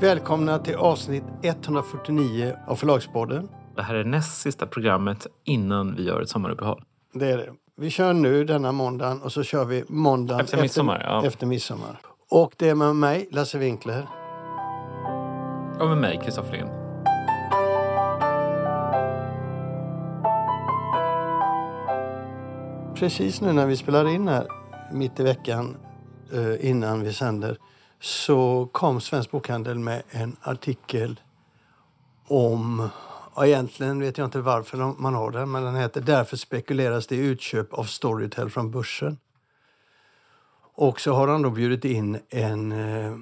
Välkomna till avsnitt 149 av Förlagspodden. Det här är näst sista programmet innan vi gör ett sommaruppehåll. Det är det. Vi kör nu denna måndagen och så kör vi måndagen Efter midsommar, ja. efter midsommar. Och det är med mig, Lasse Winkler. Och med mig, Kristoffer Lind. Precis nu när vi spelar in här, mitt i veckan eh, innan vi sänder, så kom Svensk Bokhandel med en artikel om, och egentligen vet jag inte varför man har den, men den heter Därför spekuleras det i utköp av Storytel från börsen. Och så har han då bjudit in en, eh,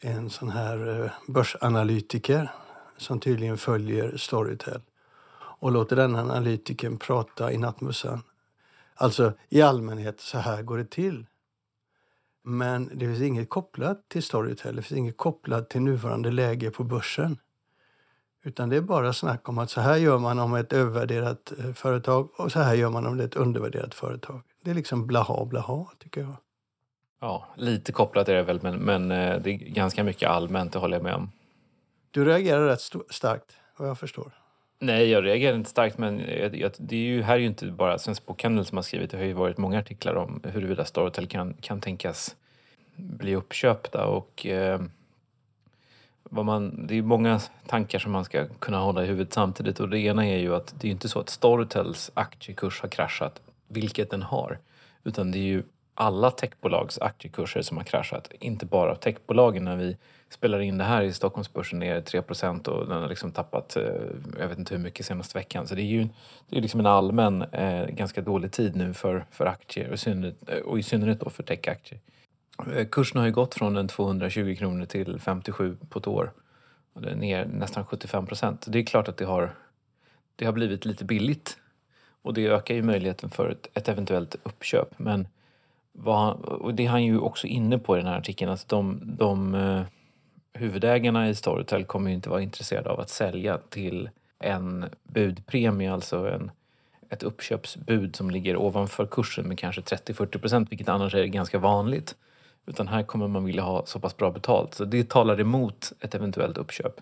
en sån här eh, börsanalytiker som tydligen följer Storytel och låter den analytiken prata i nattmössan. Alltså i allmänhet, så här går det till. Men det finns inget kopplat till Storytel, det finns inget kopplat till nuvarande läge på börsen. Utan det är bara snack om att så här gör man om ett övervärderat eh, företag och så här gör man om det är ett undervärderat företag. Det är liksom blaha blaha tycker jag. Ja, lite kopplat är det väl, men, men eh, det är ganska mycket allmänt, det håller jag med om. Du reagerar rätt starkt vad jag förstår. Nej, jag reagerar inte starkt, men jag, jag, det är ju, här är ju inte bara Svensk Bokhandel som har skrivit. Det har ju varit många artiklar om huruvida Storytel kan, kan tänkas bli uppköpta. Och, eh, vad man, det är många tankar som man ska kunna hålla i huvudet samtidigt. Och det ena är ju att det är inte så att Storytels aktiekurs har kraschat, vilket den har. Utan det är ju alla techbolags aktiekurser som har kraschat. Inte bara techbolagen. När vi spelar in det här i Stockholmsbörsen ner 3% och den har liksom tappat, eh, jag vet inte hur mycket senaste veckan. Så det är ju det är liksom en allmän, eh, ganska dålig tid nu för, för aktier och i synnerhet, eh, och i synnerhet då för techaktier. Eh, kursen har ju gått från en 220 kronor till 57 på ett år. Och det är ner nästan 75 procent. Det är klart att det har, det har blivit lite billigt. Och det ökar ju möjligheten för ett, ett eventuellt uppköp. Men vad, och det är han ju också inne på i den här artikeln. Att de, de eh, huvudägarna i Storytel kommer ju inte vara intresserade av att sälja till en budpremie, alltså en, ett uppköpsbud som ligger ovanför kursen med kanske 30-40 procent, vilket annars är ganska vanligt. Utan här kommer man vilja ha så pass bra betalt. Så det talar emot ett eventuellt uppköp.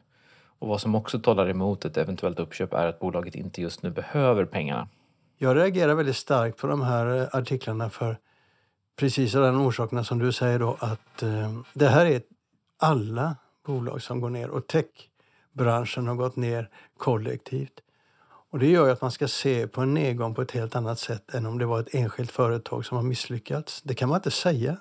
Och vad som också talar emot ett eventuellt uppköp är att bolaget inte just nu behöver pengarna. Jag reagerar väldigt starkt på de här eh, artiklarna för precis av den orsakerna som du säger då att eh, det här är alla bolag som går ner och techbranschen har gått ner kollektivt. Och det gör ju att man ska se på en nedgång på ett helt annat sätt än om det var ett enskilt företag som har misslyckats. Det kan man inte säga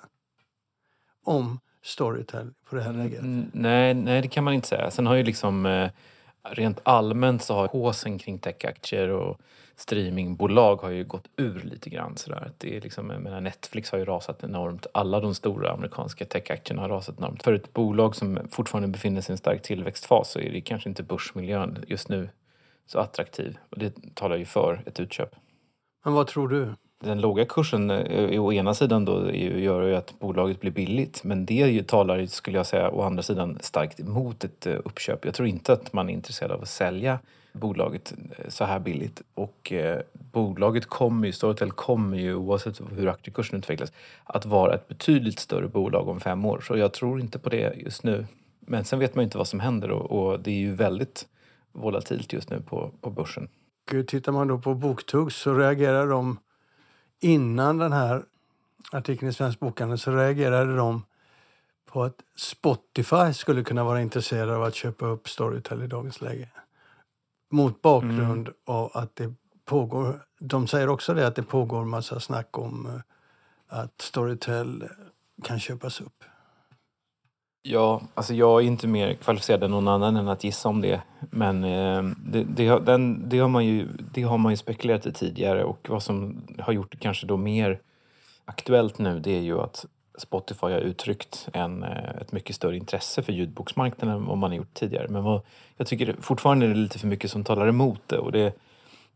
om Storytel på det här läget. Mm, Nej, nej, det kan man inte säga. Sen har ju liksom eh, rent allmänt så har håsen kring techaktier och streamingbolag har ju gått ur lite grann. Sådär. Det är liksom, jag menar, Netflix har ju rasat enormt. Alla de stora amerikanska techaktierna har rasat enormt. För ett bolag som fortfarande befinner sig i en stark tillväxtfas så är det kanske inte börsmiljön just nu så attraktiv. Och det talar ju för ett utköp. Men vad tror du? Den låga kursen eh, å ena sidan då gör ju att bolaget blir billigt men det ju talar skulle jag säga å andra sidan starkt emot ett eh, uppköp. Jag tror inte att man är intresserad av att sälja bolaget eh, så här billigt och eh, bolaget kommer ju, Storytel kommer ju oavsett hur aktiekursen utvecklas att vara ett betydligt större bolag om fem år så jag tror inte på det just nu. Men sen vet man ju inte vad som händer och, och det är ju väldigt volatilt just nu på, på börsen. Och Tittar man då på Boktugg så reagerar de innan den här artikeln i Svensk Bokhandel så reagerade de på att Spotify skulle kunna vara intresserade av att köpa upp Storytel i dagens läge. Mot bakgrund av att det pågår, de säger också det att det pågår massa snack om eh, att Storytel kan köpas upp. Ja, alltså jag är inte mer kvalificerad än någon annan än att gissa om det. Men eh, det, det, har- den, det, har man ju, det har man ju spekulerat i tidigare och vad som har gjort det kanske då mer aktuellt nu det är ju att Spotify har uttryckt en, eh, ett mycket större intresse för ljudboksmarknaden än vad man har gjort tidigare. Men vad, jag tycker fortfarande är det lite för mycket som talar emot det. Och det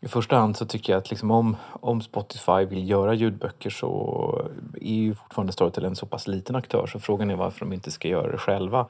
i första hand så tycker jag att liksom om, om Spotify vill göra ljudböcker så är ju fortfarande Storytel en så pass liten aktör så frågan är varför de inte ska göra det själva.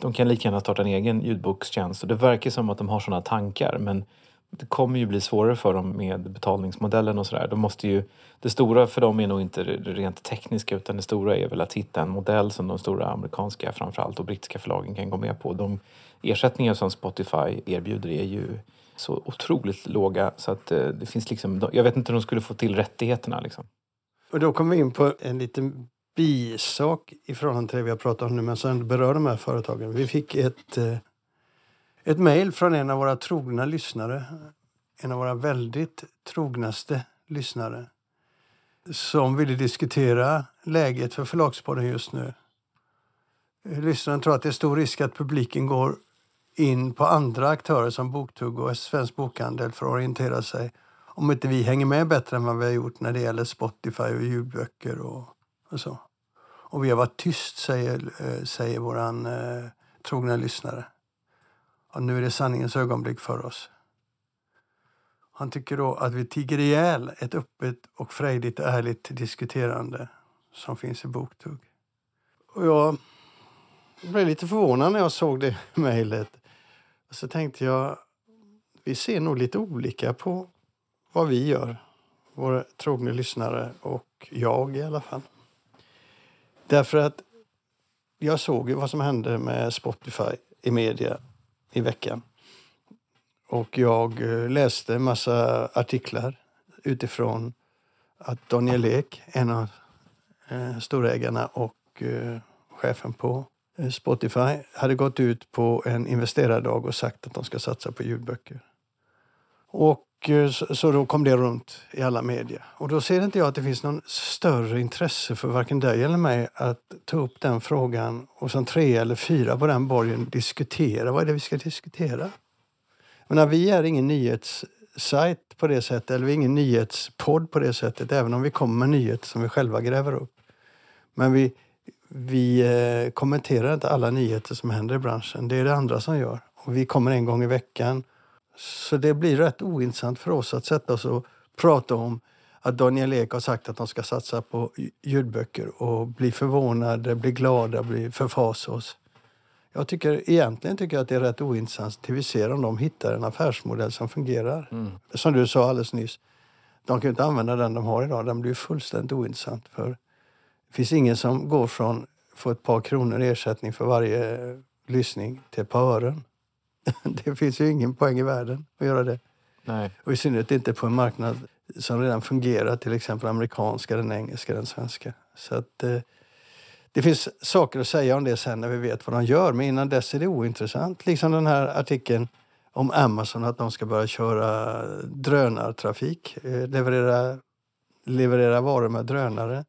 De kan lika gärna starta en egen ljudbokstjänst och det verkar som att de har sådana tankar men det kommer ju bli svårare för dem med betalningsmodellen och sådär. De måste ju, det stora för dem är nog inte det rent tekniska utan det stora är väl att hitta en modell som de stora amerikanska framförallt och brittiska förlagen kan gå med på. De ersättningar som Spotify erbjuder är ju så otroligt låga så att eh, det finns liksom, jag vet inte hur de skulle få till rättigheterna liksom. Och då kommer vi in på en liten bisak i förhållande till det vi har pratat om nu men som berör de här företagen. Vi fick ett eh, ett mejl från en av våra trogna lyssnare, en av våra väldigt trognaste lyssnare som ville diskutera läget för Förlagspodden just nu. Lyssnaren tror att det är stor risk att publiken går in på andra aktörer som Boktugg och Svensk Bokhandel för att orientera sig om inte vi hänger med bättre än vad vi har gjort när det gäller Spotify och ljudböcker och, och så. Och vi har varit tyst, säger, eh, säger vår eh, trogna lyssnare. Och nu är det sanningens ögonblick för oss. Han tycker då att vi tiger ihjäl ett öppet och frejdigt ärligt diskuterande som finns i Boktugg. Och jag blev lite förvånad när jag såg det mejlet. Så tänkte jag, vi ser nog lite olika på vad vi gör, våra trogna lyssnare och jag i alla fall. Därför att jag såg ju vad som hände med Spotify i media i veckan. Och jag eh, läste en massa artiklar utifrån att Daniel Ek, en av eh, storägarna och eh, chefen på Eh, Spotify, hade gått ut på en investerardag och sagt att de ska satsa på ljudböcker. Och eh, så, så då kom det runt i alla medier. Och då ser inte jag att det finns någon större intresse för varken dig eller mig att ta upp den frågan och som tre eller fyra på den borgen diskutera. Vad är det vi ska diskutera? Men vi är ingen nyhetssajt på det sättet, eller vi är ingen nyhetspodd på det sättet, även om vi kommer med nyheter som vi själva gräver upp. Men vi, vi eh, kommenterar inte alla nyheter som händer i branschen. Det är det andra som gör. Och vi kommer en gång i veckan så det blir rätt ointressant för oss att sätta oss och prata om att Daniel Ek har sagt att de ska satsa på ljudböcker och bli förvånade, bli glada, bli förfasa oss. Jag tycker, egentligen tycker jag att det är rätt ointressant till vi ser om de hittar en affärsmodell som fungerar. Mm. Som du sa alldeles nyss, de kan inte använda den de har idag. Den blir fullständigt ointressant. För finns ingen som går från få ett par kronor ersättning för varje lyssning till ett par ören. det finns ju ingen poäng i världen att göra det. Nej. Och i synnerhet inte på en marknad som redan fungerar, till exempel amerikanska, den engelska, den svenska. Så att, eh, det finns saker att säga om det sen när vi vet vad de gör, men innan dess är det ointressant. Liksom den här artikeln om Amazon, att de ska börja köra drönartrafik, eh, leverera, leverera varor med drönare.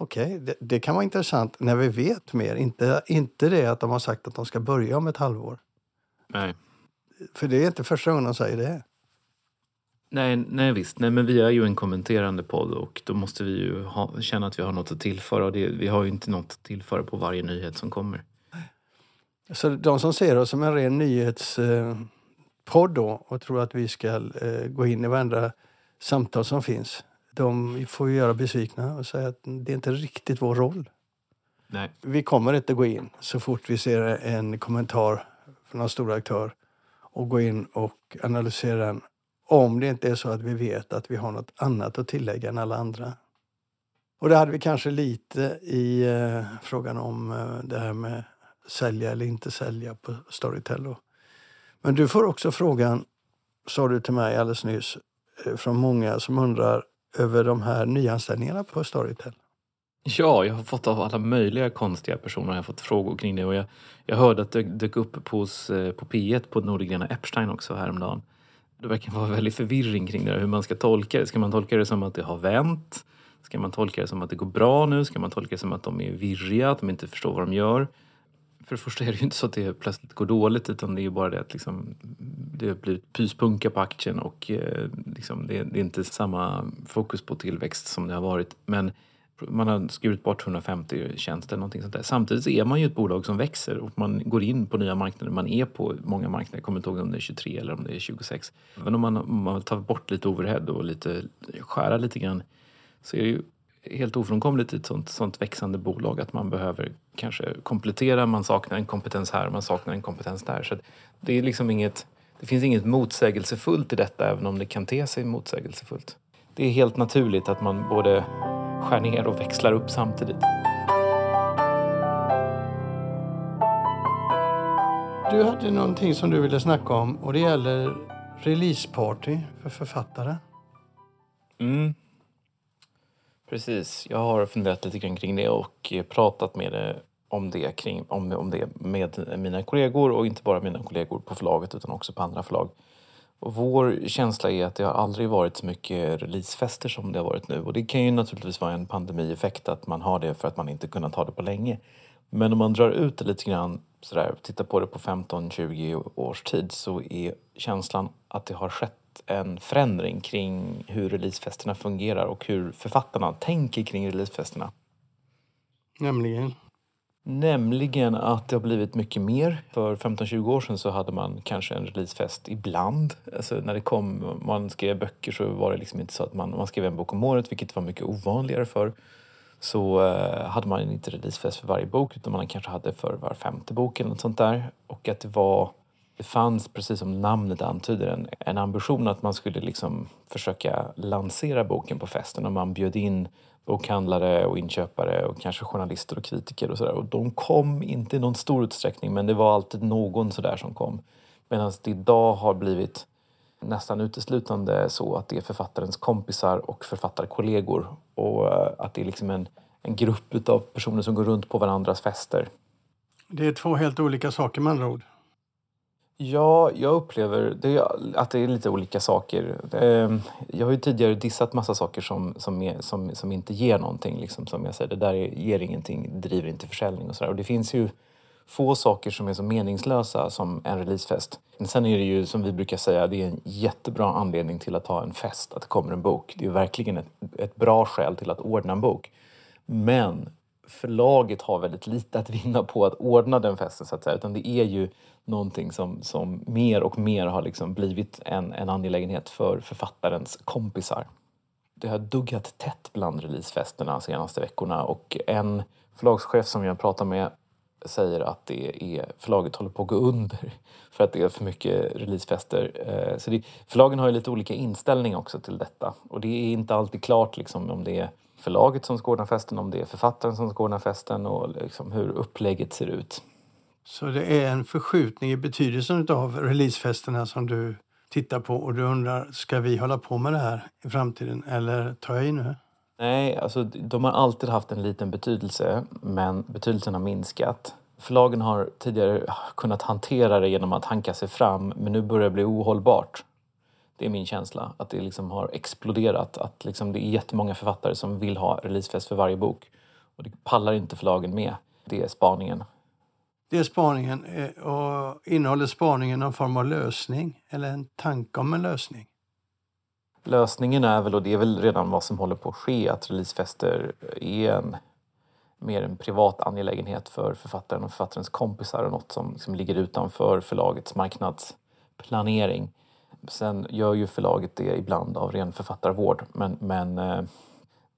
Okej, okay, det, det, kan vara intressant när vi vet mer, inte, inte det att de har sagt att de ska börja om ett halvår. Nej. För det är inte första gången de säger det. Nej, nej visst. Nej, men vi är ju en kommenterande podd och då måste vi ju ha, känna att vi har något att tillföra. Och det, vi har ju inte något att tillföra på varje nyhet som kommer. Så de som ser oss som en ren nyhetspodd då och tror att vi ska eh, gå in i varandra samtal som finns, de får ju göra besvikna och säga att det är inte riktigt vår roll. Nej. Vi kommer inte gå in så fort vi ser en kommentar från någon stor aktör och gå in och analysera den om det inte är så att vi vet att vi har något annat att tillägga än alla andra. Och det hade vi kanske lite i eh, frågan om eh, det här med sälja eller inte sälja på Storytel. Men du får också frågan, sa du till mig alldeles nyss, eh, från många som undrar över de här nyanställningarna på Storytel. Ja, jag har fått av alla möjliga konstiga personer jag har fått frågor kring det. Och jag, jag hörde att det dök upp eh, på, på P1 på Nordgrena Epstein också häromdagen. Det verkar vara väldigt förvirring kring det hur man ska tolka det. Ska man tolka det som att det har vänt? Ska man tolka det som att det går bra nu? Ska man tolka det som att de är virriga, att de inte förstår vad de gör? För det första är det ju inte så att det plötsligt går dåligt utan det är ju bara det att liksom, det har blivit pyspunka på aktien och eh, liksom, det, det, är inte samma fokus på tillväxt som det har varit. Men man har skurit bort 150 tjänster eller någonting sånt där. Samtidigt så är man ju ett bolag som växer och man går in på nya marknader. Man är på många marknader. Jag kommer inte ihåg om det är 23 eller om det är 26. Men om man, om man tar bort lite overhead och lite, skära lite grann så är det ju helt ofrånkomligt i ett sånt, sånt växande bolag att man behöver kanske komplettera. Man saknar en kompetens här, man saknar en kompetens där. Så det är liksom inget det finns inget motsägelsefullt i detta även om det kan te sig motsägelsefullt. Det är helt naturligt att man både skär ner och växlar upp samtidigt. Du hade någonting som du ville snacka om och det gäller releaseparty för författare. Mm. Precis. Jag har funderat lite grann kring det och eh, pratat med det om det, kring, om, om det med mina kollegor och inte bara mina kollegor på förlaget utan också på andra förlag. Och vår känsla är att det har aldrig varit så mycket releasefester som det har varit nu. Och det kan ju naturligtvis vara en pandemieffekt att man har det för att man inte kunnat ha det på länge. Men om man drar ut det lite grann, sådär, tittar på det på 15-20 års tid så är känslan att det har skett en förändring kring hur releasefesterna fungerar och hur författarna tänker kring releasefesterna. Nämligen? Nämligen att det har blivit mycket mer. För 15-20 år sedan så hade man kanske en releasefest ibland. Alltså när det kom, man skrev böcker så var det liksom inte så att man, man skrev en bok om året, vilket var mycket ovanligare för så eh, hade man inte releasefest för varje bok utan man kanske hade för var femte bok eller något sånt där. Och att det var det fanns, precis som namnet antyder, en, en ambition att man skulle liksom försöka lansera boken på festen och man bjöd in bokhandlare och inköpare och kanske journalister och kritiker och sådär. Och de kom inte i någon stor utsträckning men det var alltid någon sådär som kom. Medan det idag har blivit nästan uteslutande så att det är författarens kompisar och författarkollegor och eh, att det är liksom en, en grupp av personer som går runt på varandras fester. Det är två helt olika saker med andra ord. Ja, jag upplever det, att det är lite olika saker. Ehm, jag har ju tidigare dissat massa saker som, som, är, som, som inte ger någonting. Liksom, som jag säger, det där ger ingenting, driver inte försäljning och sådär. Och det finns ju få saker som är så meningslösa som en releasefest. Men sen är det ju som vi brukar säga, det är en jättebra anledning till att ha en fest, att det kommer en bok. Det är verkligen ett, ett bra skäl till att ordna en bok. Men förlaget har väldigt lite att vinna på att ordna den festen så att säga. Utan det är ju någonting som, som mer och mer har liksom blivit en, en angelägenhet för författarens kompisar. Det har duggat tätt bland releasefesterna de senaste veckorna och en förlagschef som jag pratar med säger att det är, förlaget håller på att gå under för att det är för mycket releasefester. Eh, så det, förlagen har ju lite olika inställning också till detta och det är inte alltid klart liksom om det är förlaget som ska ordna festen, om det är författaren som ska ordna festen och liksom hur upplägget ser ut. Så det är en förskjutning i betydelsen av releasefesterna som du tittar på och du undrar, ska vi hålla på med det här i framtiden eller tar jag i nu? Nej, alltså de har alltid haft en liten betydelse men betydelsen har minskat. Förlagen har tidigare kunnat hantera det genom att hanka sig fram men nu börjar det bli ohållbart. Det är min känsla, att det liksom har exploderat. Att liksom det är jättemånga författare som vill ha releasefest för varje bok. Och det pallar inte förlagen med. Det är spaningen. Det är spaningen. Eh, och innehåller spaningen någon form av lösning? Eller en tanke om en lösning? Lösningen är väl, och det är väl redan vad som håller på att ske, att releasefester är en, mer en privat angelägenhet för författaren och författarens kompisar och något som, som ligger utanför förlagets marknadsplanering. Sen gör ju förlaget det ibland av ren författarvård men, men eh,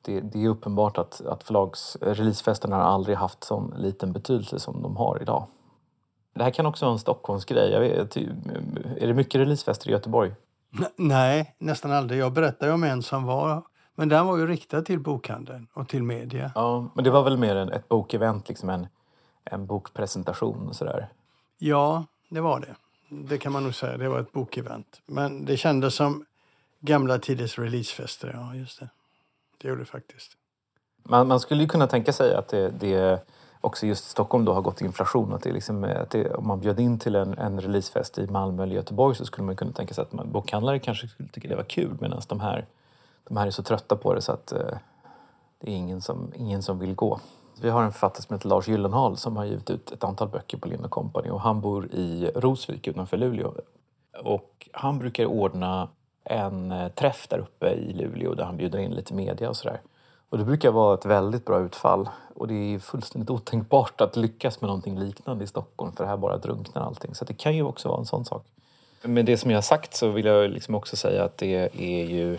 det, det, är uppenbart att, att förlags, releasefesterna har aldrig haft sån liten betydelse som de har idag. Det här kan också vara en Stockholmsgrej. Vet, är det mycket releasefester i Göteborg? Nej, nästan aldrig. Jag berättade om en som var men den var ju riktad till bokhandeln och till media. Ja, men det var väl mer en, ett bokevent, liksom en, en bokpresentation och sådär? Ja, det var det. Det kan man nog säga. Det var ett bokevent. Men det kändes som gamla tiders releasefester. Ja, just det. Det gjorde det faktiskt. Man, man skulle ju kunna tänka sig att det, det också just i Stockholm då har gått inflation. Att det liksom, eh, att det, om man bjöd in till en, en releasefest i Malmö eller Göteborg så skulle man kunna tänka sig att man, bokhandlare kanske skulle tycka det var kul medan de här, de här är så trötta på det så att eh, det är ingen som, ingen som vill gå. Vi har en författare som heter Lars Gyllenhaal som har givit ut ett antal böcker på Lind Company och han bor i Rosvik utanför Luleå. Och han brukar ordna en eh, träff där uppe i Luleå där han bjuder in lite media och sådär. Och det brukar vara ett väldigt bra utfall och det är fullständigt otänkbart att lyckas med någonting liknande i Stockholm för här bara drunknar allting. Så det kan ju också vara en sån sak. Med det som jag har sagt så vill jag liksom också säga att det är ju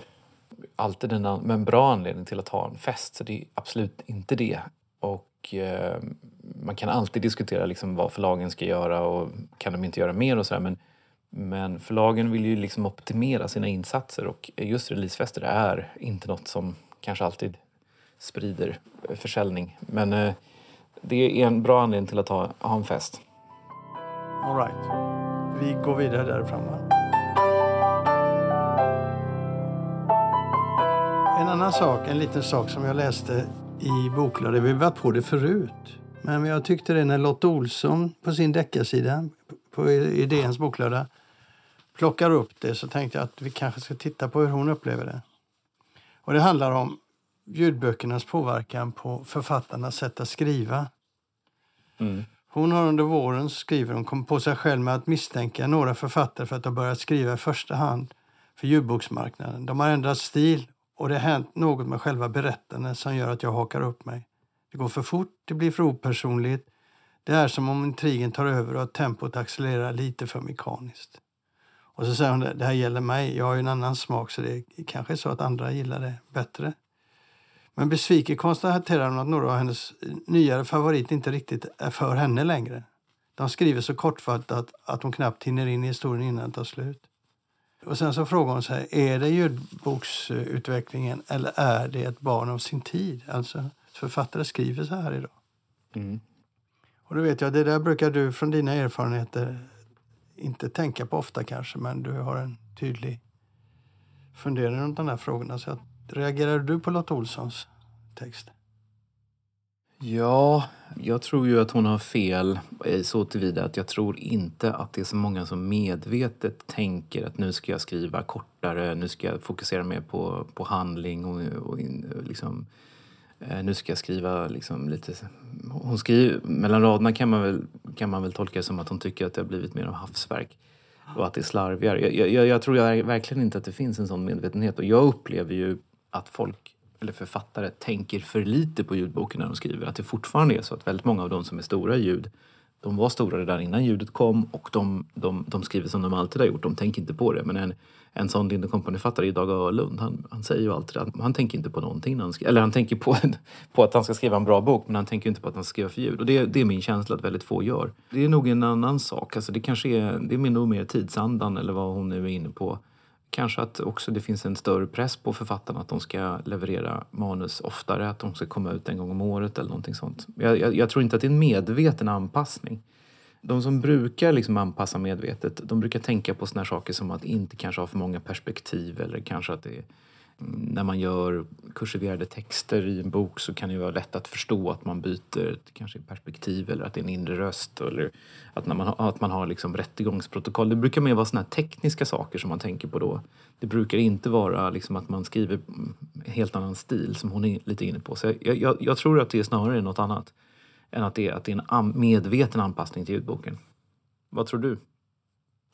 alltid en, en bra anledning till att ha en fest så det är absolut inte det. Och eh, man kan alltid diskutera liksom vad förlagen ska göra och kan de inte göra mer och sådär men Men förlagen vill ju liksom optimera sina insatser och just releasefester är inte något som kanske alltid sprider försäljning. Men eh, det är en bra anledning till att ha, ha en fest. All right. Vi går vidare därifrån. Va? En annan sak, en liten sak som jag läste i boklådor. Vi har varit på det förut. Men jag tyckte det när Lotta Olsson på sin deckarsida på Idéns boklåda plockar upp det så tänkte jag att vi kanske ska titta på hur hon upplever det. Och det handlar om ljudböckernas påverkan på författarnas sätt att skriva. Mm. Hon har under våren, skriver hon, kommit på sig själv med att misstänka några författare för att ha börjat skriva i första hand för ljudboksmarknaden. De har ändrat stil och det har hänt något med själva berättandet som gör att jag hakar upp mig. Det går för fort, det blir för opersonligt. Det är som om intrigen tar över och att tempot accelererar lite för mekaniskt. Och så säger hon det här gäller mig, jag har ju en annan smak så det kanske är så att andra gillar det bättre. Men besviken konstaterar hon att några av hennes nyare favoriter inte riktigt är för henne längre. De skriver så kortfattat att hon knappt hinner in i historien innan den tar slut. Och sen så frågar hon sig, är det ljudboksutvecklingen eller är det ett barn av sin tid? Alltså, författare skriver så här idag. Mm. Och då vet jag, det där brukar du från dina erfarenheter inte tänka på ofta kanske, men du har en tydlig fundering runt de här frågorna. Så reagerar du på Lotta Olssons text? Ja, jag tror ju att hon har fel eh, så tillvida att jag tror inte att det är så många som medvetet tänker att nu ska jag skriva kortare, nu ska jag fokusera mer på, på handling och, och liksom, eh, nu ska jag skriva liksom lite... Hon skriver, mellan raderna kan man, väl, kan man väl tolka det som att hon tycker att det har blivit mer av havsverk och att det är slarvigare. Jag, jag, jag tror jag verkligen inte att det finns en sån medvetenhet och jag upplever ju att folk eller författare tänker för lite på ljudboken när de skriver. Att det fortfarande är så att väldigt många av de som är stora i ljud, de var stora redan innan ljudet kom och de, de, de skriver som de alltid har gjort. De tänker inte på det. Men en, en sån Lind Company-författare, Dag Öhlund, han, han säger ju alltid att han tänker inte på någonting. När han skriver, eller han tänker på, på att han ska skriva en bra bok men han tänker inte på att han ska skriva för ljud. Och det, det är min känsla att väldigt få gör. Det är nog en annan sak. Alltså det kanske är, det är nog mer tidsandan eller vad hon nu är inne på kanske att också det finns en större press på författarna att de ska leverera manus oftare, att de ska komma ut en gång om året eller någonting sånt. Jag, jag, jag tror inte att det är en medveten anpassning. De som brukar liksom anpassa medvetet, de brukar tänka på såna saker som att inte kanske ha för många perspektiv eller kanske att det är när man gör kursiverade texter i en bok så kan det vara lätt att förstå att man byter kanske perspektiv eller att det är en inre röst eller att, när man, har, att man har liksom rättegångsprotokoll. Det brukar mer vara såna tekniska saker som man tänker på då. Det brukar inte vara liksom att man skriver en helt annan stil som hon är lite inne på. Så jag, jag, jag tror att det är snarare något annat än att det är, att det är en medveten anpassning till ljudboken. Vad tror du?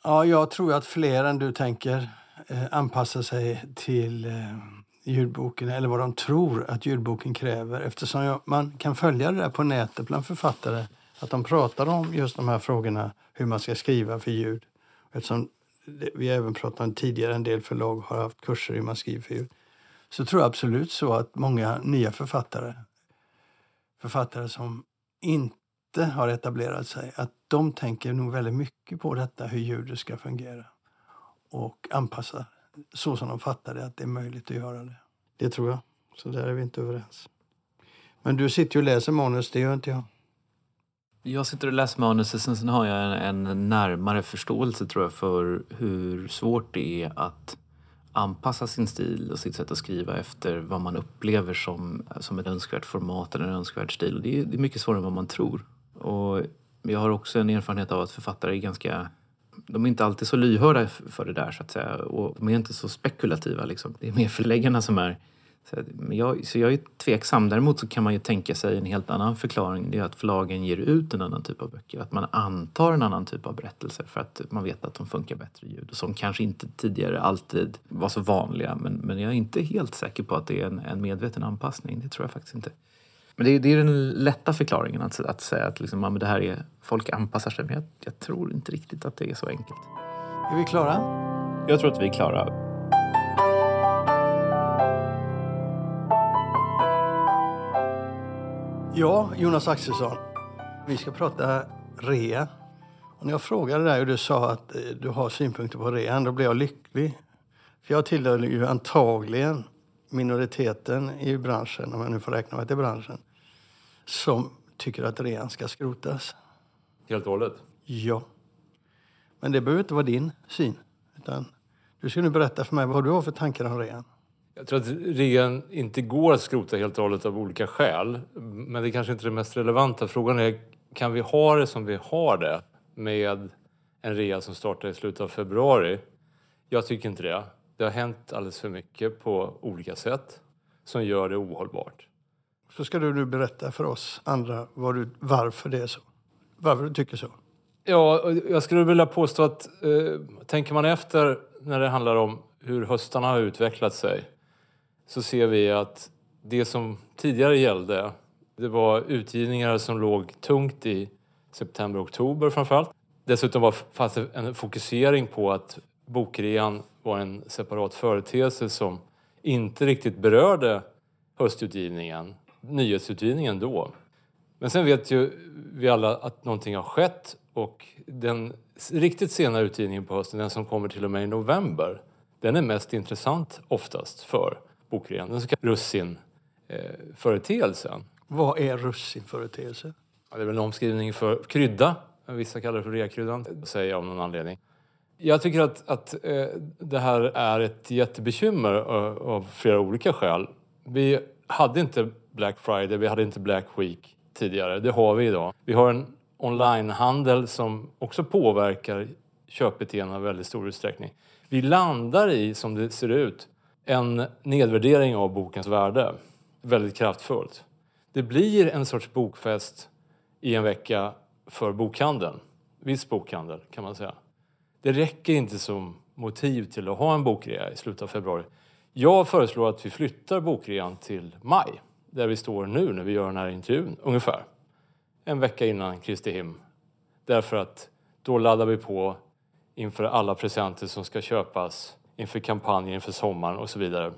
Ja, jag tror att fler än du tänker Eh, anpassa sig till eh, ljudboken eller vad de tror att ljudboken kräver eftersom jag, man kan följa det där på nätet bland författare att de pratar om just de här frågorna hur man ska skriva för ljud. Eftersom vi även pratat om tidigare, en del förlag har haft kurser hur man skriver för ljud. Så tror jag absolut så att många nya författare, författare som inte har etablerat sig, att de tänker nog väldigt mycket på detta, hur ljudet ska fungera och anpassa så som de fattar det, att det är möjligt att göra det. Det tror jag. Så där är vi inte överens. Men du sitter ju och läser manus, det gör inte jag. Jag sitter och läser manuset, sen har jag en, en, närmare förståelse tror jag för hur svårt det är att anpassa sin stil och sitt sätt att skriva efter vad man upplever som, som ett önskvärt format eller en önskvärd stil. Det är, det är mycket svårare än vad man tror. Och jag har också en erfarenhet av att författare är ganska de är inte alltid så lyhörda för det där så att säga. Och de är inte så spekulativa liksom. Det är mer förläggarna som är så jag, så jag är tveksam. Däremot så kan man ju tänka sig en helt annan förklaring. Det är att förlagen ger ut en annan typ av böcker. Att man antar en annan typ av berättelser för att man vet att de funkar bättre i ljud. Som kanske inte tidigare alltid var så vanliga. Men, men jag är inte helt säker på att det är en, en medveten anpassning. Det tror jag faktiskt inte. Men det är, det är den lätta förklaringen att, att säga att liksom, ja, det här är, folk anpassar sig. Men jag, jag tror inte riktigt att det är så enkelt. Är vi klara? Jag tror att vi är klara. Ja, Jonas Axelsson. Vi ska prata rea. Och när jag frågade dig och du sa att eh, du har synpunkter på rean, då blev jag lycklig. För jag tillhör ju antagligen minoriteten i branschen, om jag nu får räkna mig till branschen, som tycker att rean ska skrotas. Helt och hållet? Ja. Men det behöver inte vara din syn. Utan du ska nu berätta för mig vad du har för tankar om rean. Jag tror att rean inte går att skrota helt och hållet av olika skäl. Men det är kanske inte är det mest relevanta. Frågan är, kan vi ha det som vi har det med en rea som startar i slutet av februari? Jag tycker inte det. Det har hänt alldeles för mycket på olika sätt som gör det ohållbart. Så ska du nu berätta för oss andra var du, varför det är så. Varför du tycker så. Ja, jag skulle vilja påstå att eh, tänker man efter när det handlar om hur höstarna har utvecklat sig så ser vi att det som tidigare gällde det var utgivningar som låg tungt i september, oktober framförallt. Dessutom var, fanns det en fokusering på att bokrean var en separat företeelse som inte riktigt berörde höstutgivningen, nyhetsutgivningen då. Men sen vet ju vi alla att någonting har skett och den riktigt sena utgivningen på hösten, den som kommer till och med i november, den är mest intressant oftast för bokrean, den så kallade russinföreteelsen. Vad är russinföreteelse? Ja, det är väl en omskrivning för krydda. Vissa kallar det för reakryddan, säger jag av någon anledning. Jag tycker att, att eh, det här är ett jättebekymmer av, av flera olika skäl. Vi hade inte Black Friday, vi hade inte Black Week tidigare. Det har vi idag. Vi har en onlinehandel som också påverkar köpbeteenden i väldigt stor utsträckning. Vi landar i, som det ser ut, en nedvärdering av bokens värde väldigt kraftfullt. Det blir en sorts bokfest i en vecka för bokhandeln. Viss bokhandel kan man säga. Det räcker inte som motiv till att ha en bokrea i slutet av februari. Jag föreslår att vi flyttar bokrean till maj, där vi står nu när vi gör den här intervjun, ungefär. En vecka innan Kristi him. Därför att då laddar vi på inför alla presenter som ska köpas inför kampanjen inför sommaren och så vidare.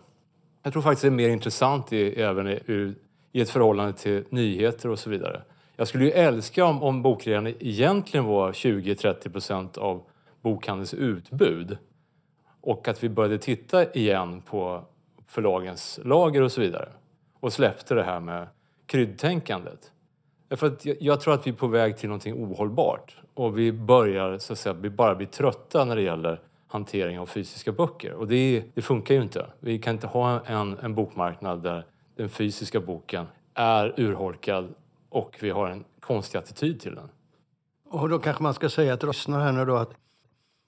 Jag tror faktiskt det är mer intressant i, även i, i ett förhållande till nyheter och så vidare. Jag skulle ju älska om, om bokrean egentligen var 20-30 procent av bokhandelns utbud och att vi började titta igen på förlagens lager och så vidare och släppte det här med kryddtänkandet. Därför att jag tror att vi är på väg till någonting ohållbart och vi börjar så att säga, vi bara bli trötta när det gäller hantering av fysiska böcker. Och det, det, funkar ju inte. Vi kan inte ha en, en bokmarknad där den fysiska boken är urholkad och vi har en konstig attityd till den. Och då kanske man ska säga till lyssnarna här nu då att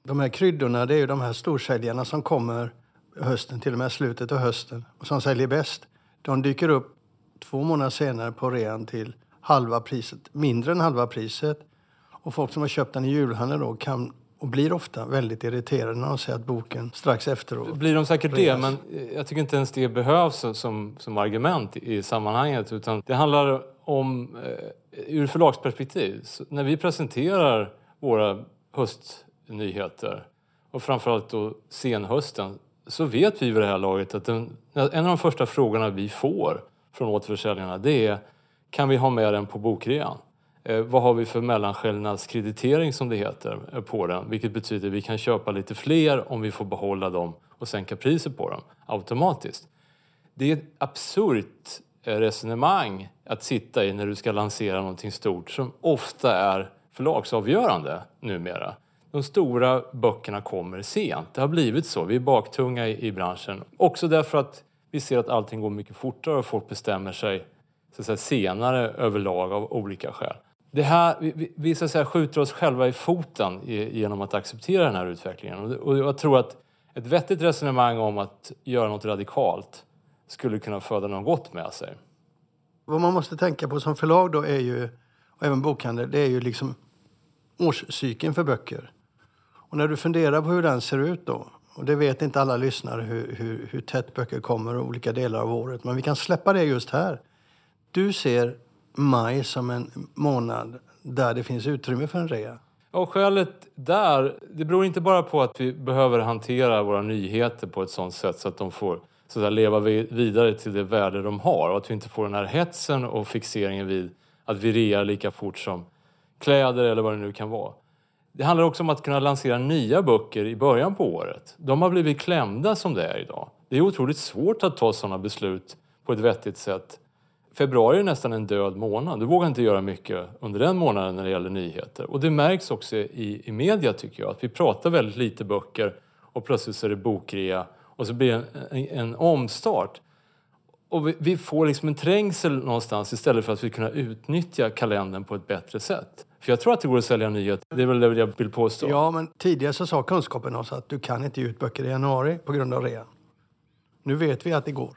de här kryddorna det är ju de här storsäljarna som kommer hösten, till och med slutet av hösten och som säljer bäst. De dyker upp två månader senare på rean till halva priset, mindre än halva priset. Och folk som har köpt den i julhandeln då kan och blir ofta väldigt irriterade när de ser att boken strax efteråt blir de säkert det, men jag tycker inte ens det behövs som, som argument i sammanhanget. Utan det handlar om, eh, ur förlagsperspektiv, så när vi presenterar våra nyheter, och framförallt då senhösten så vet vi vid det här laget att den, en av de första frågorna vi får från återförsäljarna det är kan vi ha med den på bokrean? Eh, vad har vi för mellanskillnadskreditering som det heter eh, på den? Vilket betyder att vi kan köpa lite fler om vi får behålla dem och sänka priset på dem automatiskt. Det är ett absurt eh, resonemang att sitta i när du ska lansera någonting stort som ofta är förlagsavgörande numera. De stora böckerna kommer sent. Det har blivit så. Vi är baktunga i, i branschen. Också därför att vi ser att allting går mycket fortare och folk bestämmer sig så att säga, senare överlag av olika skäl. Det här, vi, vi så att säga, skjuter oss själva i foten genom att acceptera den här utvecklingen. Och jag tror att ett vettigt resonemang om att göra något radikalt skulle kunna föda något gott med sig. Vad man måste tänka på som förlag då är ju, och även bokhandel, det är ju liksom årscykeln för böcker. Och när du funderar på hur den ser ut då, och det vet inte alla lyssnare hur, hur, hur tätt böcker kommer olika delar av året, men vi kan släppa det just här. Du ser maj som en månad där det finns utrymme för en rea? Och skälet där, det beror inte bara på att vi behöver hantera våra nyheter på ett sådant sätt så att de får så att leva vidare till det värde de har och att vi inte får den här hetsen och fixeringen vid att vi rear lika fort som kläder eller vad det nu kan vara. Det handlar också om att kunna lansera nya böcker i början på året. De har blivit klämda som det är idag. Det är otroligt svårt att ta sådana beslut på ett vettigt sätt. Februari är nästan en död månad. Du vågar inte göra mycket under den månaden när det gäller nyheter. Och det märks också i, i media tycker jag, att vi pratar väldigt lite böcker och plötsligt så är det bokrea och så blir det en, en, en omstart. Och vi, vi, får liksom en trängsel någonstans istället för att vi kunna utnyttja kalendern på ett bättre sätt. För jag tror att det går att sälja nyheter. Det är väl det jag vill påstå. Ja, men tidigare så sa kunskapen oss att du kan inte ge ut böcker i januari på grund av rea. Nu vet vi att det går.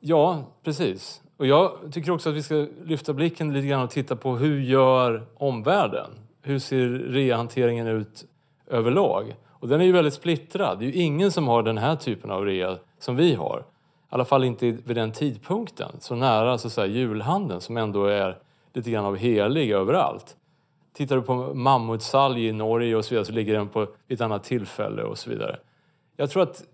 Ja, precis. Och jag tycker också att vi ska lyfta blicken lite grann och titta på hur gör omvärlden? Hur ser reahanteringen ut överlag? Och den är ju väldigt splittrad. Det är ju ingen som har den här typen av rea som vi har. I alla fall inte vid den tidpunkten. Så nära så att säga, julhandeln som ändå är lite grann av helig överallt. Tittar du på mammutsalg i Norge och så vidare så ligger den på ett annat tillfälle och så vidare. Jag tror att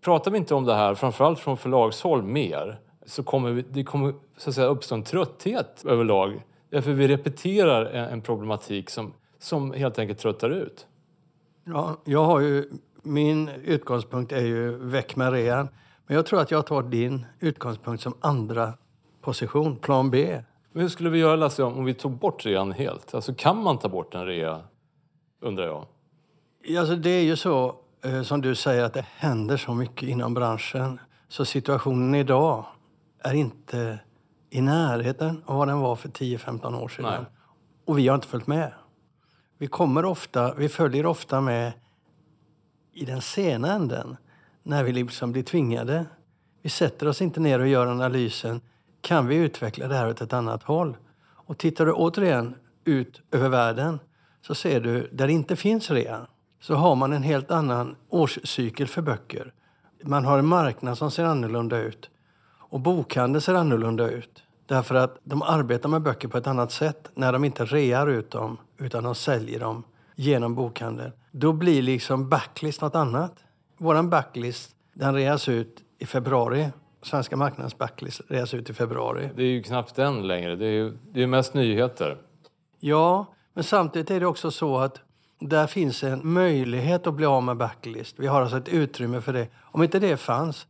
pratar vi inte om det här, framförallt från förlagshåll, mer så kommer vi, det kommer så att säga, uppstå en trötthet överlag. Därför vi repeterar en, en problematik som, som helt enkelt tröttar ut. Ja, jag har ju, min utgångspunkt är ju väck med rean. Men jag tror att jag tar din utgångspunkt som andra position, plan B. Hur skulle vi göra Lasse om vi tog bort rean helt? Alltså kan man ta bort en rea, undrar jag? Alltså det är ju så eh, som du säger att det händer så mycket inom branschen. Så situationen idag är inte i närheten av vad den var för 10-15 år sedan. Nej. Och vi har inte följt med. Vi, kommer ofta, vi följer ofta med i den sena änden när vi liksom blir tvingade. Vi sätter oss inte ner och gör analysen. Kan vi utveckla det här åt ett annat håll? Och tittar du återigen ut över världen så ser du, där det inte finns rea, så har man en helt annan årscykel för böcker. Man har en marknad som ser annorlunda ut. Och bokhandeln ser annorlunda ut. Därför att de arbetar med böcker på ett annat sätt när de inte rear ut dem utan de säljer dem genom bokhandeln. Då blir liksom backlist något annat. Vår backlist den reas ut i februari. Svenska marknadens backlist reas ut i februari. Det är ju knappt den längre. Det är ju det är mest nyheter. Ja, men samtidigt är det också så att där finns en möjlighet att bli av med backlist. Vi har alltså ett utrymme för det. Om inte det fanns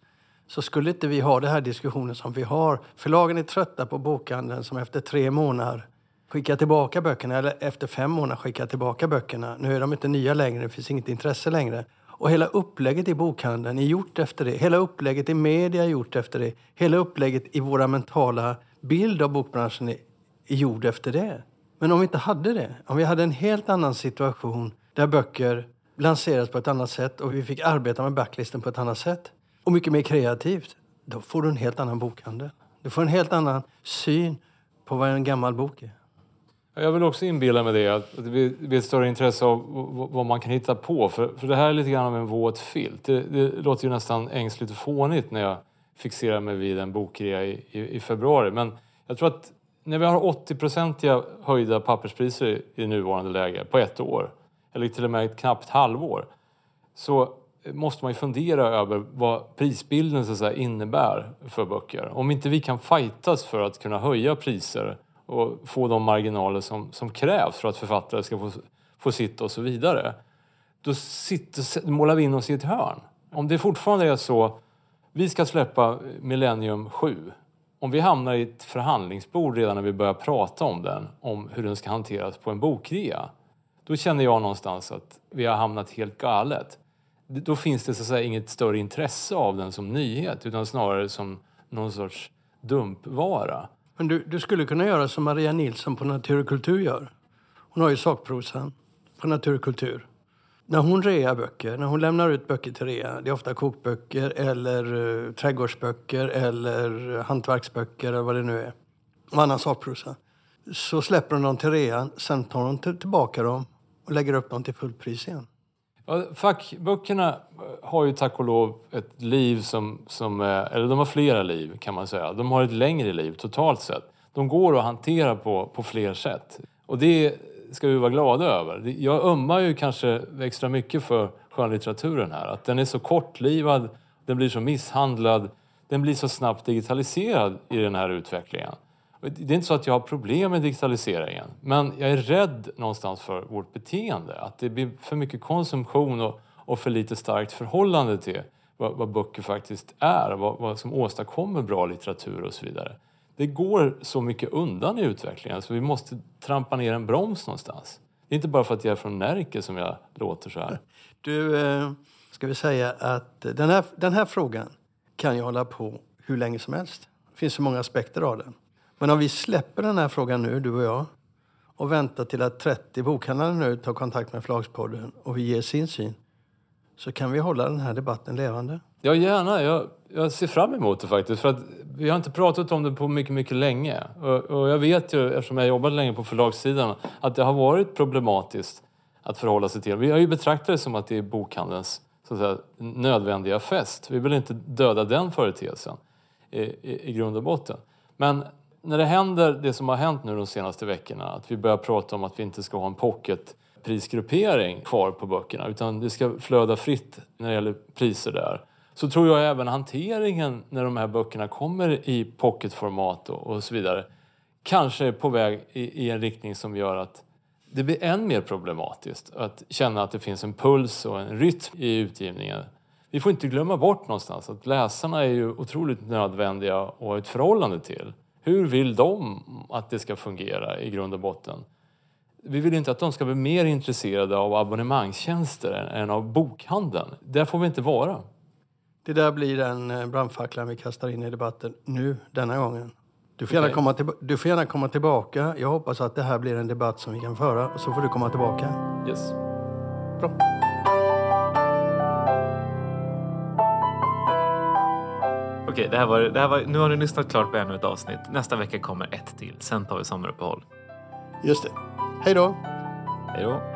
så skulle inte vi ha den här diskussionen som vi har. Förlagen är trötta på bokhandeln som efter tre månader skickar tillbaka böckerna, eller efter fem månader skickar tillbaka böckerna. Nu är de inte nya längre, det finns inget intresse längre. Och hela upplägget i bokhandeln är gjort efter det. Hela upplägget i media är gjort efter det. Hela upplägget i våra mentala bild av bokbranschen är, är gjord efter det. Men om vi inte hade det, om vi hade en helt annan situation där böcker lanseras på ett annat sätt och vi fick arbeta med backlisten på ett annat sätt och mycket mer kreativt, då får du en helt annan bokhandel. Du får en helt annan syn på vad en gammal bok är. Jag vill också inbilla mig det, att det blir ett större intresse av vad man kan hitta på. För, för det här är lite grann av en våt filt. Det, det låter ju nästan ängsligt och fånigt när jag fixerar mig vid en bokrea i, i, i, februari. Men jag tror att när vi har 80-procentiga höjda papperspriser i nuvarande läge på ett år, eller till och med ett knappt halvår, så måste man ju fundera över vad prisbilden så att säga, innebär för böcker. Om inte vi kan fightas för att kunna höja priser och få de marginaler som, som krävs för att författare ska få, få sitt och så vidare. Då sitter, målar vi in oss i ett hörn. Om det fortfarande är så, vi ska släppa Millennium 7. Om vi hamnar i ett förhandlingsbord redan när vi börjar prata om den, om hur den ska hanteras på en bokrea, då känner jag någonstans att vi har hamnat helt galet. Då finns det så att säga inget större intresse av den som nyhet utan snarare som någon sorts dumpvara. Men du, du skulle kunna göra som Maria Nilsson på Natur och kultur gör. Hon har ju sakprosan på Natur och kultur. När hon rear böcker, när hon lämnar ut böcker till rea, det är ofta kokböcker eller uh, trädgårdsböcker eller uh, hantverksböcker eller vad det nu är, och annan sakprosa. Så släpper hon dem till rean, sen tar hon tillbaka dem och lägger upp dem till fullpris igen. Ja, fackböckerna eh, har ju tack och lov ett liv som, som, eh, eller de har flera liv kan man säga. De har ett längre liv totalt sett. De går att hantera på, på fler sätt. Och det ska vi vara glada över. Jag ömmar ju kanske extra mycket för skönlitteraturen här. Att den är så kortlivad, den blir så misshandlad, den blir så snabbt digitaliserad i den här utvecklingen. Det är inte så att jag har problem med digitaliseringen, men jag är rädd någonstans för vårt beteende. Att det blir för mycket konsumtion och, och för lite starkt förhållande till vad, vad böcker faktiskt är, vad, vad som åstadkommer bra litteratur och så vidare. Det går så mycket undan i utvecklingen så vi måste trampa ner en broms någonstans. Det är inte bara för att jag är från Närke som jag låter så här. Du, eh, ska vi säga att den här, den här frågan kan ju hålla på hur länge som helst. Det finns så många aspekter av den. Men om vi släpper den här frågan nu, du och jag, och väntar till att 30 bokhandlare nu tar kontakt med Förlagspodden och vi ger sin syn, så kan vi hålla den här debatten levande. Ja, gärna. Jag, jag ser fram emot det faktiskt. För att vi har inte pratat om det på mycket, mycket länge. Och, och jag vet ju, eftersom jag jobbat länge på förlagssidan, att det har varit problematiskt att förhålla sig till. Vi har ju betraktat det som att det är bokhandelns så att säga, nödvändiga fest. Vi vill inte döda den företeelsen i, i, i grund och botten. Men när det händer det som har hänt nu de senaste veckorna, att vi börjar prata om att vi inte ska ha en pocketprisgruppering kvar på böckerna utan det ska flöda fritt när det gäller priser där. Så tror jag även hanteringen när de här böckerna kommer i pocketformat och, och så vidare kanske är på väg i, i en riktning som gör att det blir än mer problematiskt att känna att det finns en puls och en rytm i utgivningen. Vi får inte glömma bort någonstans att läsarna är ju otroligt nödvändiga att ha ett förhållande till. Hur vill de att det ska fungera i grund och botten? Vi vill inte att de ska bli mer intresserade av abonnemangstjänster än av bokhandeln. Där får vi inte vara. Det där blir den eh, brandfacklan vi kastar in i debatten nu, denna gången. Du får, gärna komma till, du får gärna komma tillbaka. Jag hoppas att det här blir en debatt som vi kan föra. Och så får du komma tillbaka. Yes. Bra. Okej, det här var, det här var, nu har ni lyssnat klart på ännu ett avsnitt. Nästa vecka kommer ett till. Sen tar vi sommaruppehåll. Just det. Hej då! Hej då!